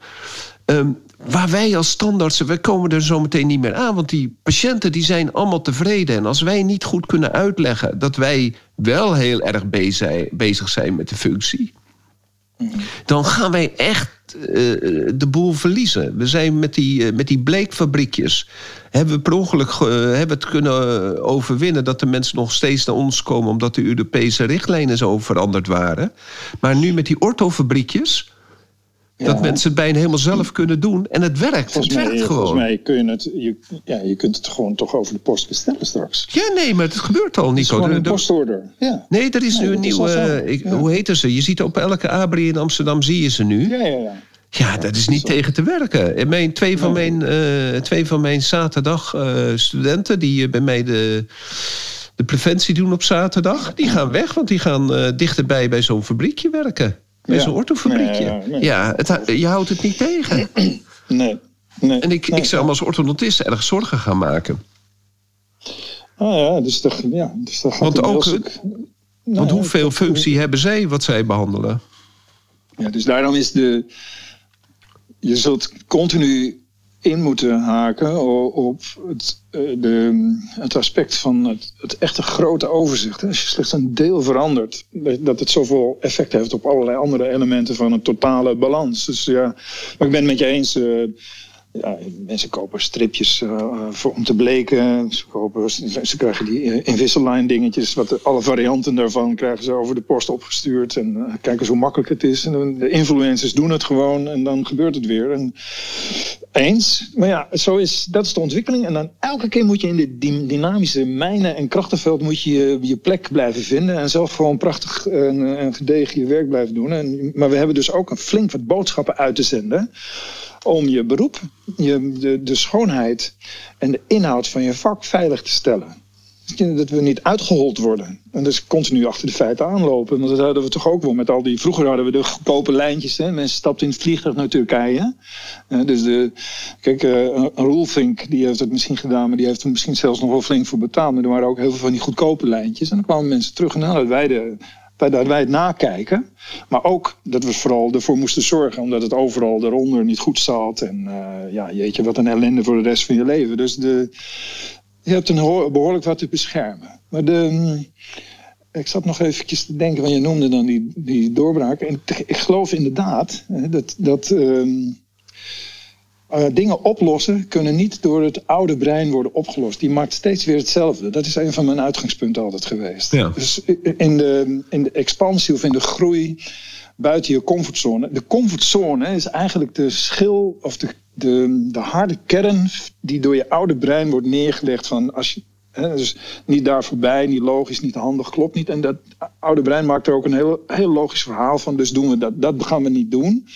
Um, waar wij als standaards, we komen er zo meteen niet meer aan. Want die patiënten die zijn allemaal tevreden. En als wij niet goed kunnen uitleggen dat wij wel heel erg bezig zijn met de functie dan gaan wij echt uh, de boel verliezen. We zijn met die, uh, met die bleekfabriekjes. Hebben we per ongeluk uh, hebben het kunnen overwinnen dat de mensen nog steeds naar ons komen omdat de Europese richtlijnen zo veranderd waren. Maar nu met die orthofabriekjes dat mensen het bijna helemaal zelf kunnen doen. En het werkt. Volgens het mij, werkt gewoon. Volgens mij kun je het, je, ja, je kunt het gewoon toch over de post bestellen straks. Ja, nee, maar het gebeurt al, Nico. Het is een postorder. Ja. Nee, er is nu een nieuwe... Ik, ja. Hoe heet ze? Je ziet op elke abri in Amsterdam zie je ze nu. Ja, ja, ja. Ja, dat is niet tegen te werken. Mijn, twee, van mijn, uh, twee van mijn zaterdag uh, studenten... die bij mij de, de preventie doen op zaterdag... die gaan weg, want die gaan uh, dichterbij bij zo'n fabriekje werken. Bij ja. zo'n orthofabriekje. Ja, nee, ja het, je houdt het niet tegen. Nee. nee en ik, ik zou me als orthodontist erg zorgen gaan maken. Ah ja, dus dat, ja, dus gaat Want, ook, stuk, nou, want hoeveel functie hebben zij wat zij behandelen? Ja, dus daarom is de... Je zult continu in moeten haken op het, eh, de, het aspect van het, het, echte grote overzicht. Als je slechts een deel verandert, dat het zoveel effect heeft op allerlei andere elementen van een totale balans. Dus ja, maar ik ben het met je eens. Uh, ja, mensen kopen stripjes voor, om te bleken. Ze, kopen, ze krijgen die Invisalign dingetjes. Wat, alle varianten daarvan krijgen ze over de post opgestuurd. En kijken eens hoe makkelijk het is. En de influencers doen het gewoon en dan gebeurt het weer. Eens. Maar ja, zo is, dat is de ontwikkeling. En dan elke keer moet je in dit dynamische mijnen- en krachtenveld moet je je plek blijven vinden. En zelf gewoon prachtig en, en gedegen je werk blijven doen. En, maar we hebben dus ook een flink wat boodschappen uit te zenden om je beroep, je, de, de schoonheid en de inhoud van je vak veilig te stellen. Dat we niet uitgehold worden. En dus continu achter de feiten aanlopen. Want dat hadden we toch ook wel met al die. Vroeger hadden we de goedkope lijntjes. Hè? Mensen stapten in het vliegtuig naar Turkije. Uh, dus de. Kijk, uh, Roelvink die heeft het misschien gedaan. Maar die heeft er misschien zelfs nog wel flink voor betaald. Maar er waren ook heel veel van die goedkope lijntjes. En dan kwamen mensen terug en hadden wij de dat wij het nakijken. Maar ook dat we vooral ervoor moesten zorgen, omdat het overal eronder niet goed zat. En uh, ja, jeetje, wat een ellende voor de rest van je leven. Dus de, je hebt een behoorlijk wat te beschermen. Maar de, ik zat nog eventjes te denken, want je noemde dan die, die doorbraak. En ik geloof inderdaad dat, dat um, uh, dingen oplossen kunnen niet door het oude brein worden opgelost. Die maakt steeds weer hetzelfde. Dat is een van mijn uitgangspunten altijd geweest. Ja. Dus in de, in de expansie of in de groei buiten je comfortzone. De comfortzone is eigenlijk de schil of de, de, de harde kern die door je oude brein wordt neergelegd van als je dus niet daar voorbij, niet logisch, niet handig, klopt niet. En dat oude brein maakt er ook een heel, heel logisch verhaal van. Dus doen we dat. Dat gaan we niet doen.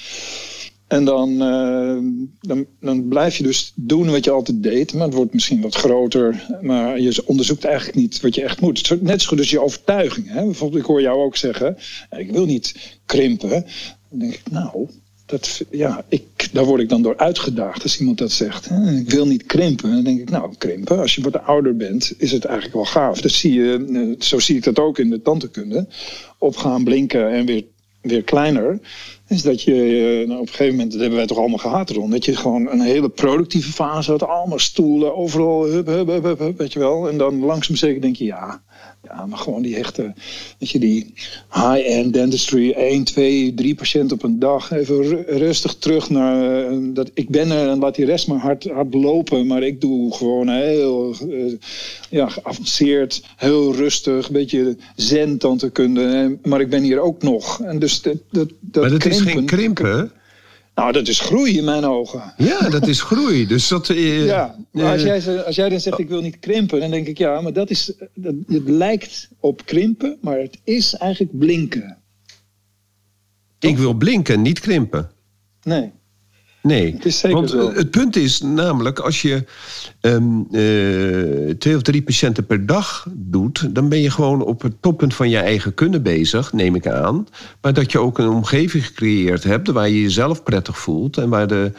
En dan, eh, dan, dan blijf je dus doen wat je altijd deed. Maar het wordt misschien wat groter. Maar je onderzoekt eigenlijk niet wat je echt moet. Net zo goed als je overtuiging. Hè? Bijvoorbeeld, ik hoor jou ook zeggen... ik wil niet krimpen. Dan denk ik, nou, dat, ja, ik, daar word ik dan door uitgedaagd als iemand dat zegt. Hè? Ik wil niet krimpen. Dan denk ik, nou, krimpen. Als je wat ouder bent, is het eigenlijk wel gaaf. Dat zie je, eh, zo zie ik dat ook in de tantekunde. Opgaan, blinken en weer, weer kleiner is dat je eh, nou, op een gegeven moment, dat hebben wij toch allemaal gehad erom, dat je gewoon een hele productieve fase had, allemaal stoelen, overal, hup, hup, hup, hup, weet je wel. En dan langzaam zeker denk je, ja, ja, maar gewoon die echte, weet je, die high-end dentistry, 1, 2, 3 patiënten op een dag. Even rustig terug naar, eh, dat ik ben er en laat die rest maar hard, hard lopen. Maar ik doe gewoon heel uh, ja, geavanceerd, heel rustig, een beetje zen kunnen. Maar ik ben hier ook nog. En dus dat, dat, dat maar dat is geen krimpen, nou, dat is groei in mijn ogen. Ja, dat is groei. Dus dat, uh, ja, maar als, jij, als jij dan zegt ik wil niet krimpen, dan denk ik ja, maar dat is, dat, het lijkt op krimpen, maar het is eigenlijk blinken. Ik wil blinken, niet krimpen. Nee. Nee, het want eh, het punt is namelijk, als je um, twee of drie patiënten per dag doet, dan ben je gewoon op het toppunt van je eigen kunnen bezig, neem ik aan. Maar dat je ook een omgeving gecreëerd hebt waar je jezelf prettig voelt en waar de,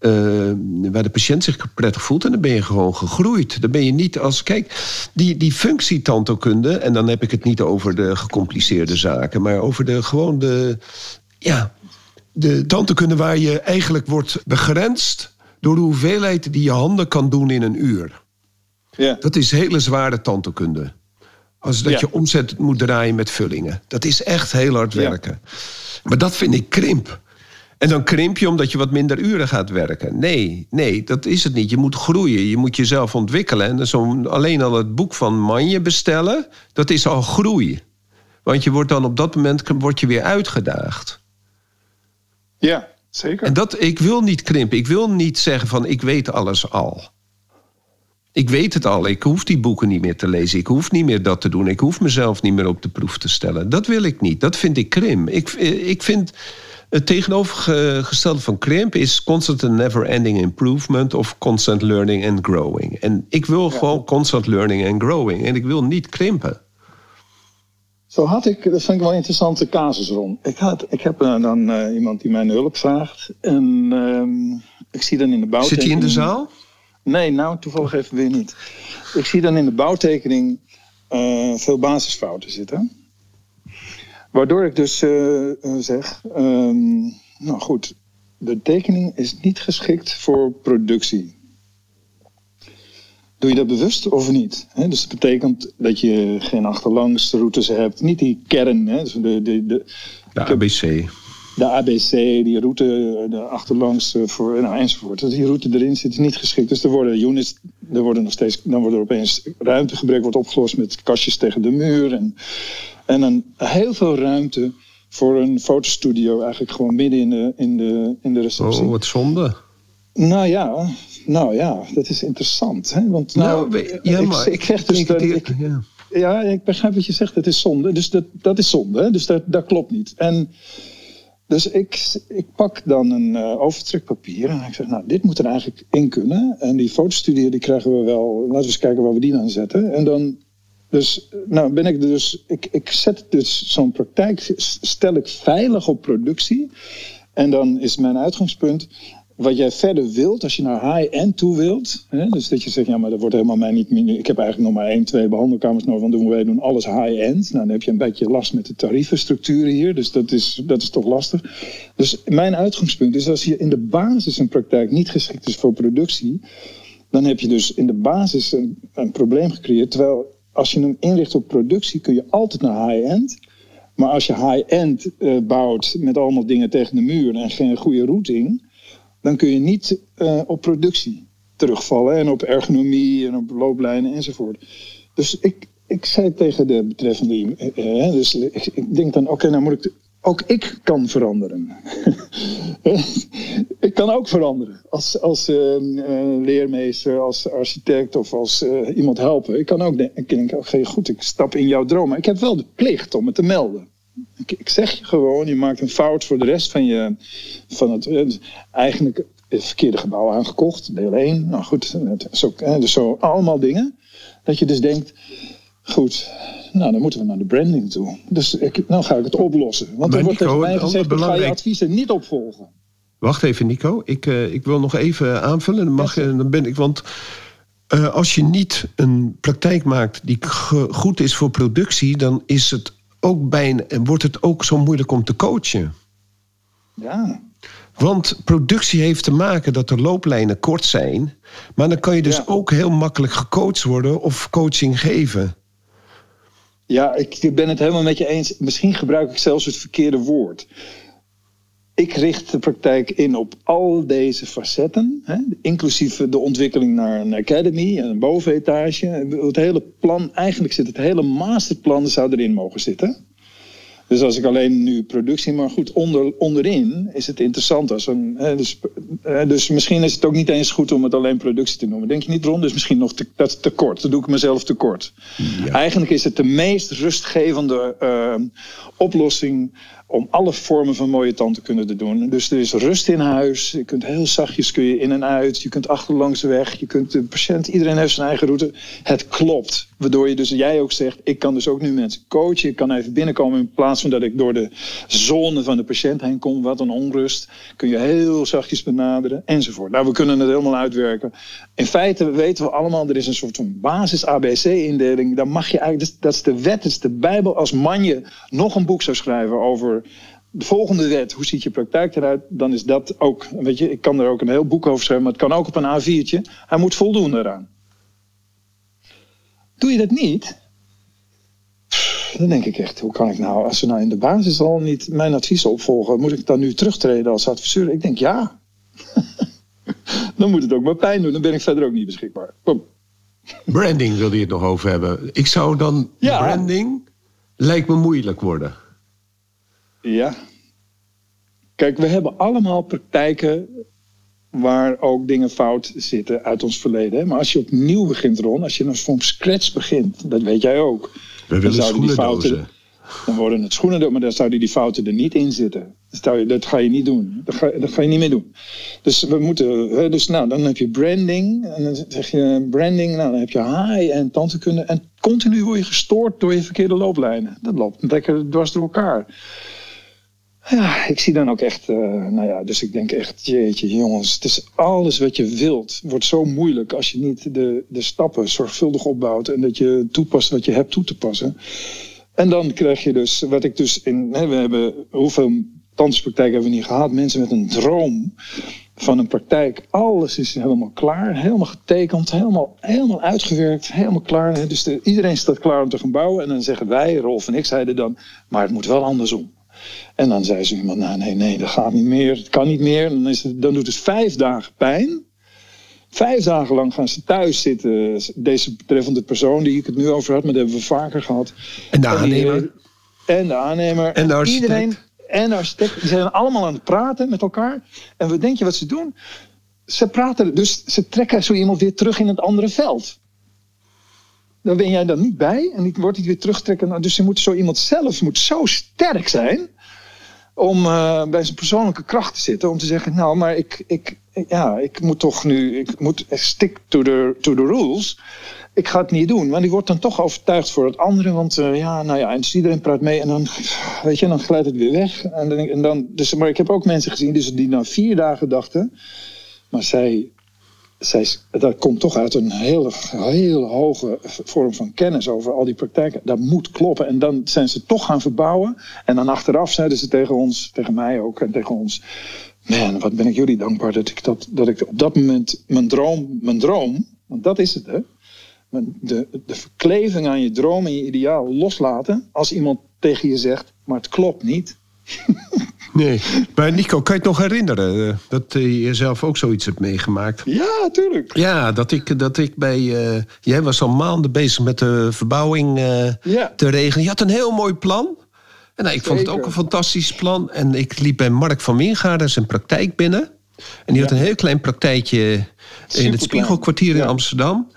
uh, waar de patiënt zich prettig voelt. En dan ben je gewoon gegroeid. Dan ben je niet als. Kijk, die, die functietantokunde, en dan heb ik het niet over de gecompliceerde zaken, maar over de gewoon de. Ja, de tandheelkunde waar je eigenlijk wordt begrensd door de hoeveelheid die je handen kan doen in een uur. Ja. Dat is hele zware tandheelkunde. Als dat je omzet moet draaien met vullingen. Dat is echt heel hard werken. Maar dat vind ik krimp. En dan krimp je omdat je wat minder uren gaat werken. Nee, nee, dat is het niet. Je moet groeien, je moet jezelf ontwikkelen. En zo alleen al het boek van Manje bestellen, dat is al groei. Want je wordt dan op dat moment word je weer uitgedaagd. Ja, zeker. En dat, ik wil niet krimpen. Ik wil niet zeggen van ik weet alles al. Ik weet het al. Ik hoef die boeken niet meer te lezen. Ik hoef niet meer dat te doen. Ik hoef mezelf niet meer op de proef te stellen. Dat wil ik niet. Dat vind ik krimp. Ik, ik vind het tegenovergestelde van krimp is constant and never ending improvement of constant learning and growing. En ik wil gewoon constant learning and growing. En ik wil niet krimpen. Zo had ik, dat vind ik wel een interessante casus rond. Ik, had, ik heb uh, dan uh, iemand die mijn hulp vraagt. En uh, ik zie dan in de bouwtekening... Zit hij in de zaal? Nee, nou toevallig even weer niet. Ik zie dan in de bouwtekening uh, veel basisfouten zitten. Waardoor ik dus zeg... Ehm, nou goed, de tekening is niet geschikt voor productie. Doe je dat bewust of niet? dus dat betekent dat je geen achterlangs routes hebt. Niet die kern. Dus de, de, de, de ABC. De ABC, die route de achterlangs voor, nou, enzovoort. Dat die route erin zit, niet geschikt. Dus er worden units, er worden nog steeds, dan wordt er opeens ruimtegebrek wordt opgelost met kastjes tegen de muur. En, en dan heel veel ruimte voor een fotostudio eigenlijk gewoon midden in de, in de, in de receptie. Oh, wat zonde. Nou ja, nou ja, dat is interessant. Hè? Want nou, nou ja, maar ik, zeg dus dat, ik, ja. ja. ik begrijp wat je zegt, het is zonde. Dus dat, dat is zonde, hè? dus dat, dat klopt niet. En dus ik, ik pak dan een uh, overtrekpapier en ik zeg, nou, dit moet er eigenlijk in kunnen. En die fotostudie, die krijgen we wel, laten we eens kijken waar we die aan zetten. En dan, dus, nou ben ik dus, ik, ik zet dus zo'n praktijk, stel ik veilig op productie. En dan is mijn uitgangspunt, wat jij verder wilt, als je naar high-end toe wilt. Hè, dus dat je zegt, ja, maar dat wordt helemaal mij niet meer. Ik heb eigenlijk nog maar één, twee behandelkamers nodig, want doen wij doen alles high-end. Nou, dan heb je een beetje last met de tarievenstructuren hier, dus dat is, dat is toch lastig. Dus mijn uitgangspunt is, als je in de basis een praktijk niet geschikt is voor productie, dan heb je dus in de basis een, een probleem gecreëerd. Terwijl als je hem inricht op productie, kun je altijd naar high-end. Maar als je high-end uh, bouwt met allemaal dingen tegen de muur en geen goede routing dan kun je niet uh, op productie terugvallen en op ergonomie en op looplijnen enzovoort. Dus ik, ik zei tegen de betreffende, uh, dus ik, ik, denk dan, oké, nou moet ik, ook ik kan veranderen. ik kan ook veranderen als, als leermeester, als architect of als iemand helpen. Ik kan ook denken, oké, okay, goed, ik stap in jouw droom, maar ik heb wel de plicht om het te melden. Ik, ik zeg je gewoon, je maakt een fout voor de rest van je. Van het, eh, eigenlijk het verkeerde gebouw aangekocht, deel 1. Nou goed, hè, dus zo allemaal dingen. Dat je dus denkt, goed, nou dan moeten we naar de branding toe. Dus ik, nou ga ik het oplossen. Want Maar er wordt Nico, tegen mij gezegd, ik ga je adviezen niet opvolgen. Wacht even, Nico. Ik, eh, ik wil nog even aanvullen. Dan, mag, je- dan ben ik. Want eh, als je niet een praktijk maakt die goed is voor productie, dan is het ook bijna, en wordt het ook zo moeilijk om te coachen. Ja, Want productie heeft te maken dat de looplijnen kort zijn. Maar dan kan je dus Ja. ook heel makkelijk gecoacht worden of coaching geven. Ja, ik ben het helemaal met je eens. Misschien gebruik ik zelfs het verkeerde woord. Ik richt de praktijk in op al deze facetten, hè, inclusief de ontwikkeling naar een academy en een bovenetage. Het hele plan, eigenlijk zit het hele masterplan zou erin mogen zitten. Dus als ik alleen nu productie, maar goed, onder, onderin is het interessant. Als een, hè, dus, eh, dus misschien is het ook niet eens goed om het alleen productie te noemen. Denk je niet, Ron? Dus misschien nog te, dat is te kort. Dat doe ik mezelf tekort. Eigenlijk is het de meest rustgevende eh, oplossing om alle vormen van mooie tand te kunnen doen. Dus er is rust in huis. Je kunt heel zachtjes kun je in en uit. Je kunt achterlangs weg. Je kunt de patiënt, iedereen heeft zijn eigen route. Het klopt. Waardoor je dus, jij ook zegt, ik kan dus ook nu mensen coachen. Ik kan even binnenkomen in plaats van dat ik door de zone van de patiënt heen kom. Wat een onrust. Kun je heel zachtjes benaderen enzovoort. Nou, we kunnen het helemaal uitwerken. In feite weten we allemaal, er is een soort van basis ABC-indeling. Dan mag je eigenlijk, dat is de wet, dat is de Bijbel. Als man je nog een boek zou schrijven over de volgende wet, hoe ziet je praktijk eruit, dan is dat ook, weet je, ik kan er ook een heel boek over schrijven, maar het kan ook op een A4'tje. Hij moet voldoen daaraan. Doe je dat niet, dan denk ik echt, hoe kan ik nou, als ze nou in de basis al niet mijn adviezen opvolgen, moet ik dan nu terugtreden als adviseur? Ik denk ja. dan moet het ook maar pijn doen, dan ben ik verder ook niet beschikbaar. Kom. Branding wilde je het nog over hebben. Ik zou dan Ja. branding lijkt me moeilijk worden. Ja. Kijk, we hebben allemaal praktijken waar ook dingen fout zitten uit ons verleden. hè. Maar als je opnieuw begint, Ron, als je nou van scratch begint, dat weet jij ook. We willen die schoenendozen. fouten- Dan worden het schoenen, maar dan zouden die fouten er niet in zitten. Dat, ga je niet doen. Dat ga, dat ga je niet meer doen. Dus we moeten, hè, dus nou, dan heb je branding. En dan zeg je branding, nou, dan heb je high en tandheelkunde. En continu word je gestoord door je verkeerde looplijnen. Dat loopt lekker dwars door elkaar. Ja, ik zie dan ook echt, eh, nou ja, dus ik denk echt, jeetje jongens, het is alles wat je wilt. wordt zo moeilijk als je niet de, de stappen zorgvuldig opbouwt en dat je toepast wat je hebt toe te passen. En dan krijg je dus, wat ik dus in, hè, we hebben, hoeveel tandartspraktijken hebben we niet gehad? Mensen met een droom van een praktijk. Alles is helemaal klaar, helemaal getekend, helemaal, helemaal uitgewerkt, helemaal klaar. Dus de- iedereen staat klaar om te gaan bouwen. En dan zeggen wij, Rolf en ik zeiden dan, maar het moet wel andersom. En dan zei ze iemand, nou nee, nee, dat gaat niet meer, het kan niet meer. Dan, is het, dan doet het vijf dagen pijn. Vijf dagen lang gaan ze thuis zitten. Deze betreffende persoon die ik het nu over had, maar dat hebben we vaker gehad. En de aannemer. En de aannemer. En de architect. Iedereen. En de architect. Die zijn allemaal aan het praten met elkaar. En wat denk je wat ze doen? Ze praten, dus ze trekken zo iemand weer terug in het andere veld. Daar ben jij dan niet bij. En die wordt hij weer terugtrekken. Nou, Dus ze moet zo iemand zelf moet zo sterk zijn. Om eh, bij zijn persoonlijke kracht te zitten. Om te zeggen, nou, maar ik, ik, ja, ik moet toch nu... Ik moet stick to the, to the rules. Ik ga het niet doen. Maar die wordt dan toch overtuigd voor het andere. Want eh, ja, nou ja, en dus iedereen praat mee. En dan, weet je, dan glijdt het weer weg. En dan, en dan, dus, maar ik heb ook mensen gezien dus die na vier dagen dachten... Maar zij, zij, dat komt toch uit een hele, hele hoge vorm van kennis over al die praktijken. Dat moet kloppen. En dan zijn ze toch gaan verbouwen. En dan achteraf zeiden ze tegen ons, tegen mij ook en tegen ons. Man, wat ben ik jullie dankbaar dat ik, dat, dat ik op dat moment mijn droom, mijn droom, want dat is het hè. De, de verkleving aan je droom en je ideaal loslaten. Als iemand tegen je zegt, maar het klopt niet. Nee. Maar Nico, kan je het nog herinneren eh, dat je jezelf ook zoiets hebt meegemaakt? Ja, tuurlijk. Ja, dat ik, dat ik bij. eh, jij was al maanden bezig met de verbouwing eh, Ja. te regelen. Je had een heel mooi plan. En nou, ik vond het ook een fantastisch plan. En ik liep bij Mark van Wingaarden zijn praktijk binnen. En die had een heel klein praktijtje in het. Spiegelkwartier in Ja. Amsterdam.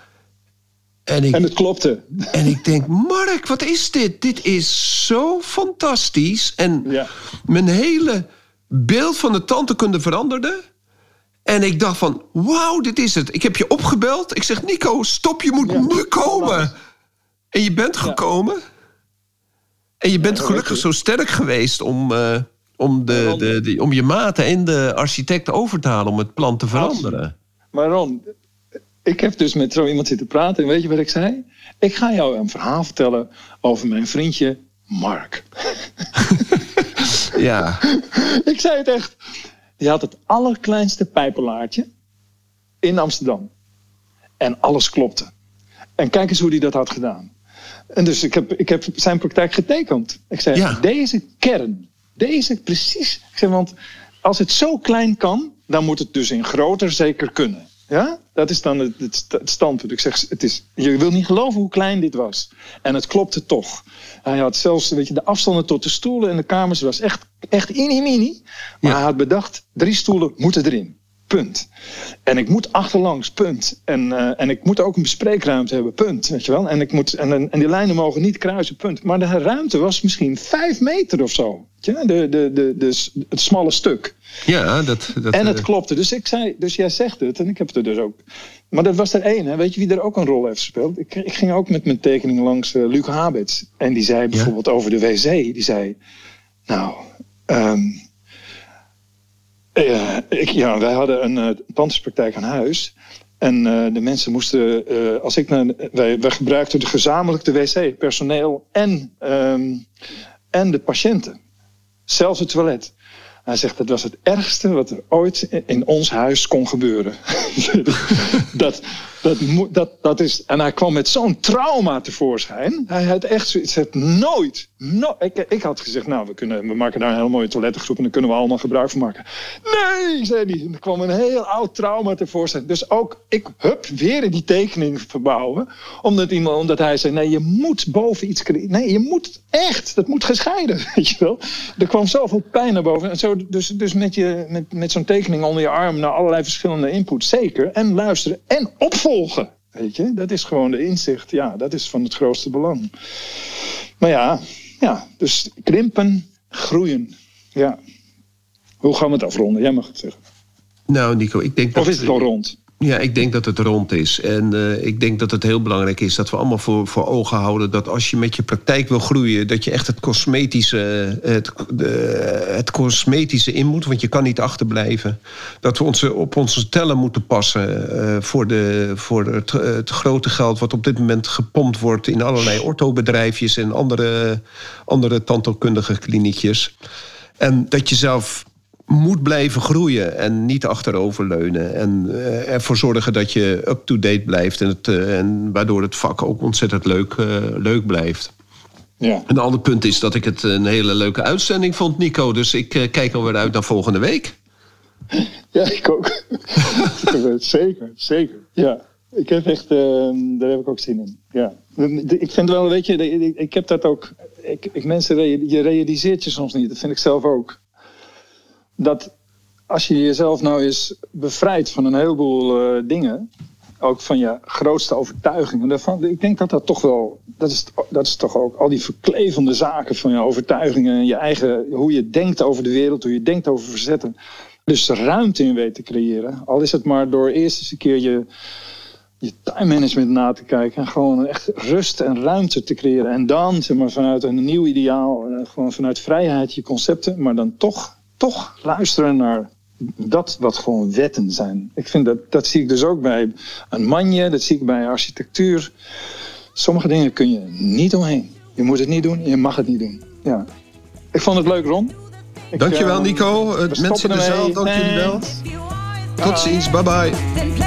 En ik, En het klopte. en ik denk, Mark, wat is dit? Dit is zo fantastisch. En Ja. mijn hele beeld van de tandheelkunde veranderde. En ik dacht van, wauw, dit is het. Ik heb je opgebeld. Ik zeg, Nico, stop, je moet Ja. nu komen. En je bent gekomen. En je bent gelukkig zo sterk geweest om, eh, om, de, de- om je maten en de architect over te halen om het plan te veranderen. Maar Ron, ik heb dus met zo iemand zitten praten. En weet je wat ik zei? Ik ga jou een verhaal vertellen over mijn vriendje Mark. Ja, ik zei het echt. Die had het allerkleinste pijpelaartje in Amsterdam. En alles klopte. En kijk eens hoe hij dat had gedaan. En dus ik heb, ik heb zijn praktijk getekend. Ik zei, Ja. deze kern, deze precies. Ik zei, want als het zo klein kan, dan moet het dus in groter zeker kunnen. Ja, dat is dan het, het, st- het standpunt. Ik zeg, het is, je wil niet geloven hoe klein dit was. En het klopte toch. Hij had zelfs, weet je, de afstanden tot de stoelen en de kamers was echt, echt mini-mini. Maar Ja. hij had bedacht, drie stoelen moeten erin. Punt. En ik moet achterlangs, punt. En, eh, en ik moet ook een bespreekruimte hebben, punt. Weet je wel? En, ik moet, en, en die lijnen mogen niet kruisen, punt. Maar de ruimte was misschien vijf meter of zo. Je? De, de, de, de, het smalle stuk. ja dat, dat, En het eh, klopte. Dus ik zei, dus jij zegt het. En ik heb het er dus ook. Maar dat was er één. Hè? Weet je wie er ook een rol heeft gespeeld? Ik, ik ging ook met mijn tekening langs eh, Luc Habets. En die zei bijvoorbeeld over de wc. Die zei, nou, ehm, eh, ik, ja, wij hadden een uh, tandartspraktijk aan huis. En eh, de mensen moesten, eh, als ik naar, wij, wij gebruikten de gezamenlijk de wc, personeel en, ehm, en de patiënten. Zelfs het toilet. Hij zegt, dat was het ergste wat er ooit in ons huis kon gebeuren. dat, dat, dat, dat is, en hij kwam met zo'n trauma tevoorschijn. Hij had echt zoiets, het nooit, no, ik, ik had gezegd, nou, we, kunnen, we maken daar een hele mooie toilettengroep en daar kunnen we allemaal gebruik van maken. Nee, zei hij. Er kwam een heel oud trauma tevoorschijn. Dus ook, ik, hup, weer in die tekening verbouwen. Omdat, iemand, omdat hij zei, nee, je moet boven iets creëren. Nee, je moet echt, dat moet gescheiden, weet je wel. Er kwam zoveel pijn naar boven. En zo, dus dus met, je, met, met zo'n tekening onder je arm naar allerlei verschillende inputs, zeker. En luisteren en opvolgen. Weet je, dat is gewoon de inzicht. Ja, dat is van het grootste belang. Maar ja, ja dus krimpen, groeien. Ja. Hoe gaan we het afronden? Jij mag het zeggen. Nou, Nico, ik denk dat... Of is het al rond? Ja, ik denk dat het rond is. En eh, ik denk dat het heel belangrijk is dat we allemaal voor, voor ogen houden... dat als je met je praktijk wil groeien... dat je echt het cosmetische, het, de, het cosmetische in moet. Want je kan niet achterblijven. Dat we onze, op onze tellen moeten passen... eh, voor, de, voor het, het grote geld wat op dit moment gepompt wordt... in allerlei orthobedrijfjes en andere, andere tandheelkundige kliniekjes. En dat je zelf moet blijven groeien en niet achteroverleunen. En uh, ervoor zorgen dat je up-to-date blijft. En, het, uh, en waardoor het vak ook ontzettend leuk, uh, leuk blijft. Ja. Een ander punt is dat ik het een hele leuke uitzending vond, Nico. Dus ik kijk alweer uit naar volgende week. Ja, ik ook. zeker, zeker. Ja. Ik heb echt, daar heb ik ook zin in. Ja. Ik vind wel, weet je, ik heb dat ook. Ik, ik, mensen, je realiseert je soms niet. Dat vind ik zelf ook dat als je jezelf nou eens bevrijdt van een heleboel uh, dingen, ook van je grootste overtuigingen, ik denk dat dat toch wel, dat is, dat is toch ook al die verklevende zaken van je overtuigingen en je eigen, hoe je denkt over de wereld, hoe je denkt over verzetten. Dus ruimte in weet te creëren. Al is het maar door eerst eens een keer je, je time management na te kijken. En gewoon echt rust en ruimte te creëren. En dan, zeg maar, vanuit een nieuw ideaal, gewoon vanuit vrijheid je concepten, maar dan toch toch luisteren naar dat wat gewoon wetten zijn. Ik vind dat, dat zie ik dus ook bij een manje, dat zie ik bij architectuur. Sommige dingen kun je niet omheen. Je moet het niet doen, je mag het niet doen. Ja. Ik vond het leuk, Ron. Ik, Dankjewel, Nico. Uh, mensen in de zaal, dank jullie wel. Tot ziens, bye bye.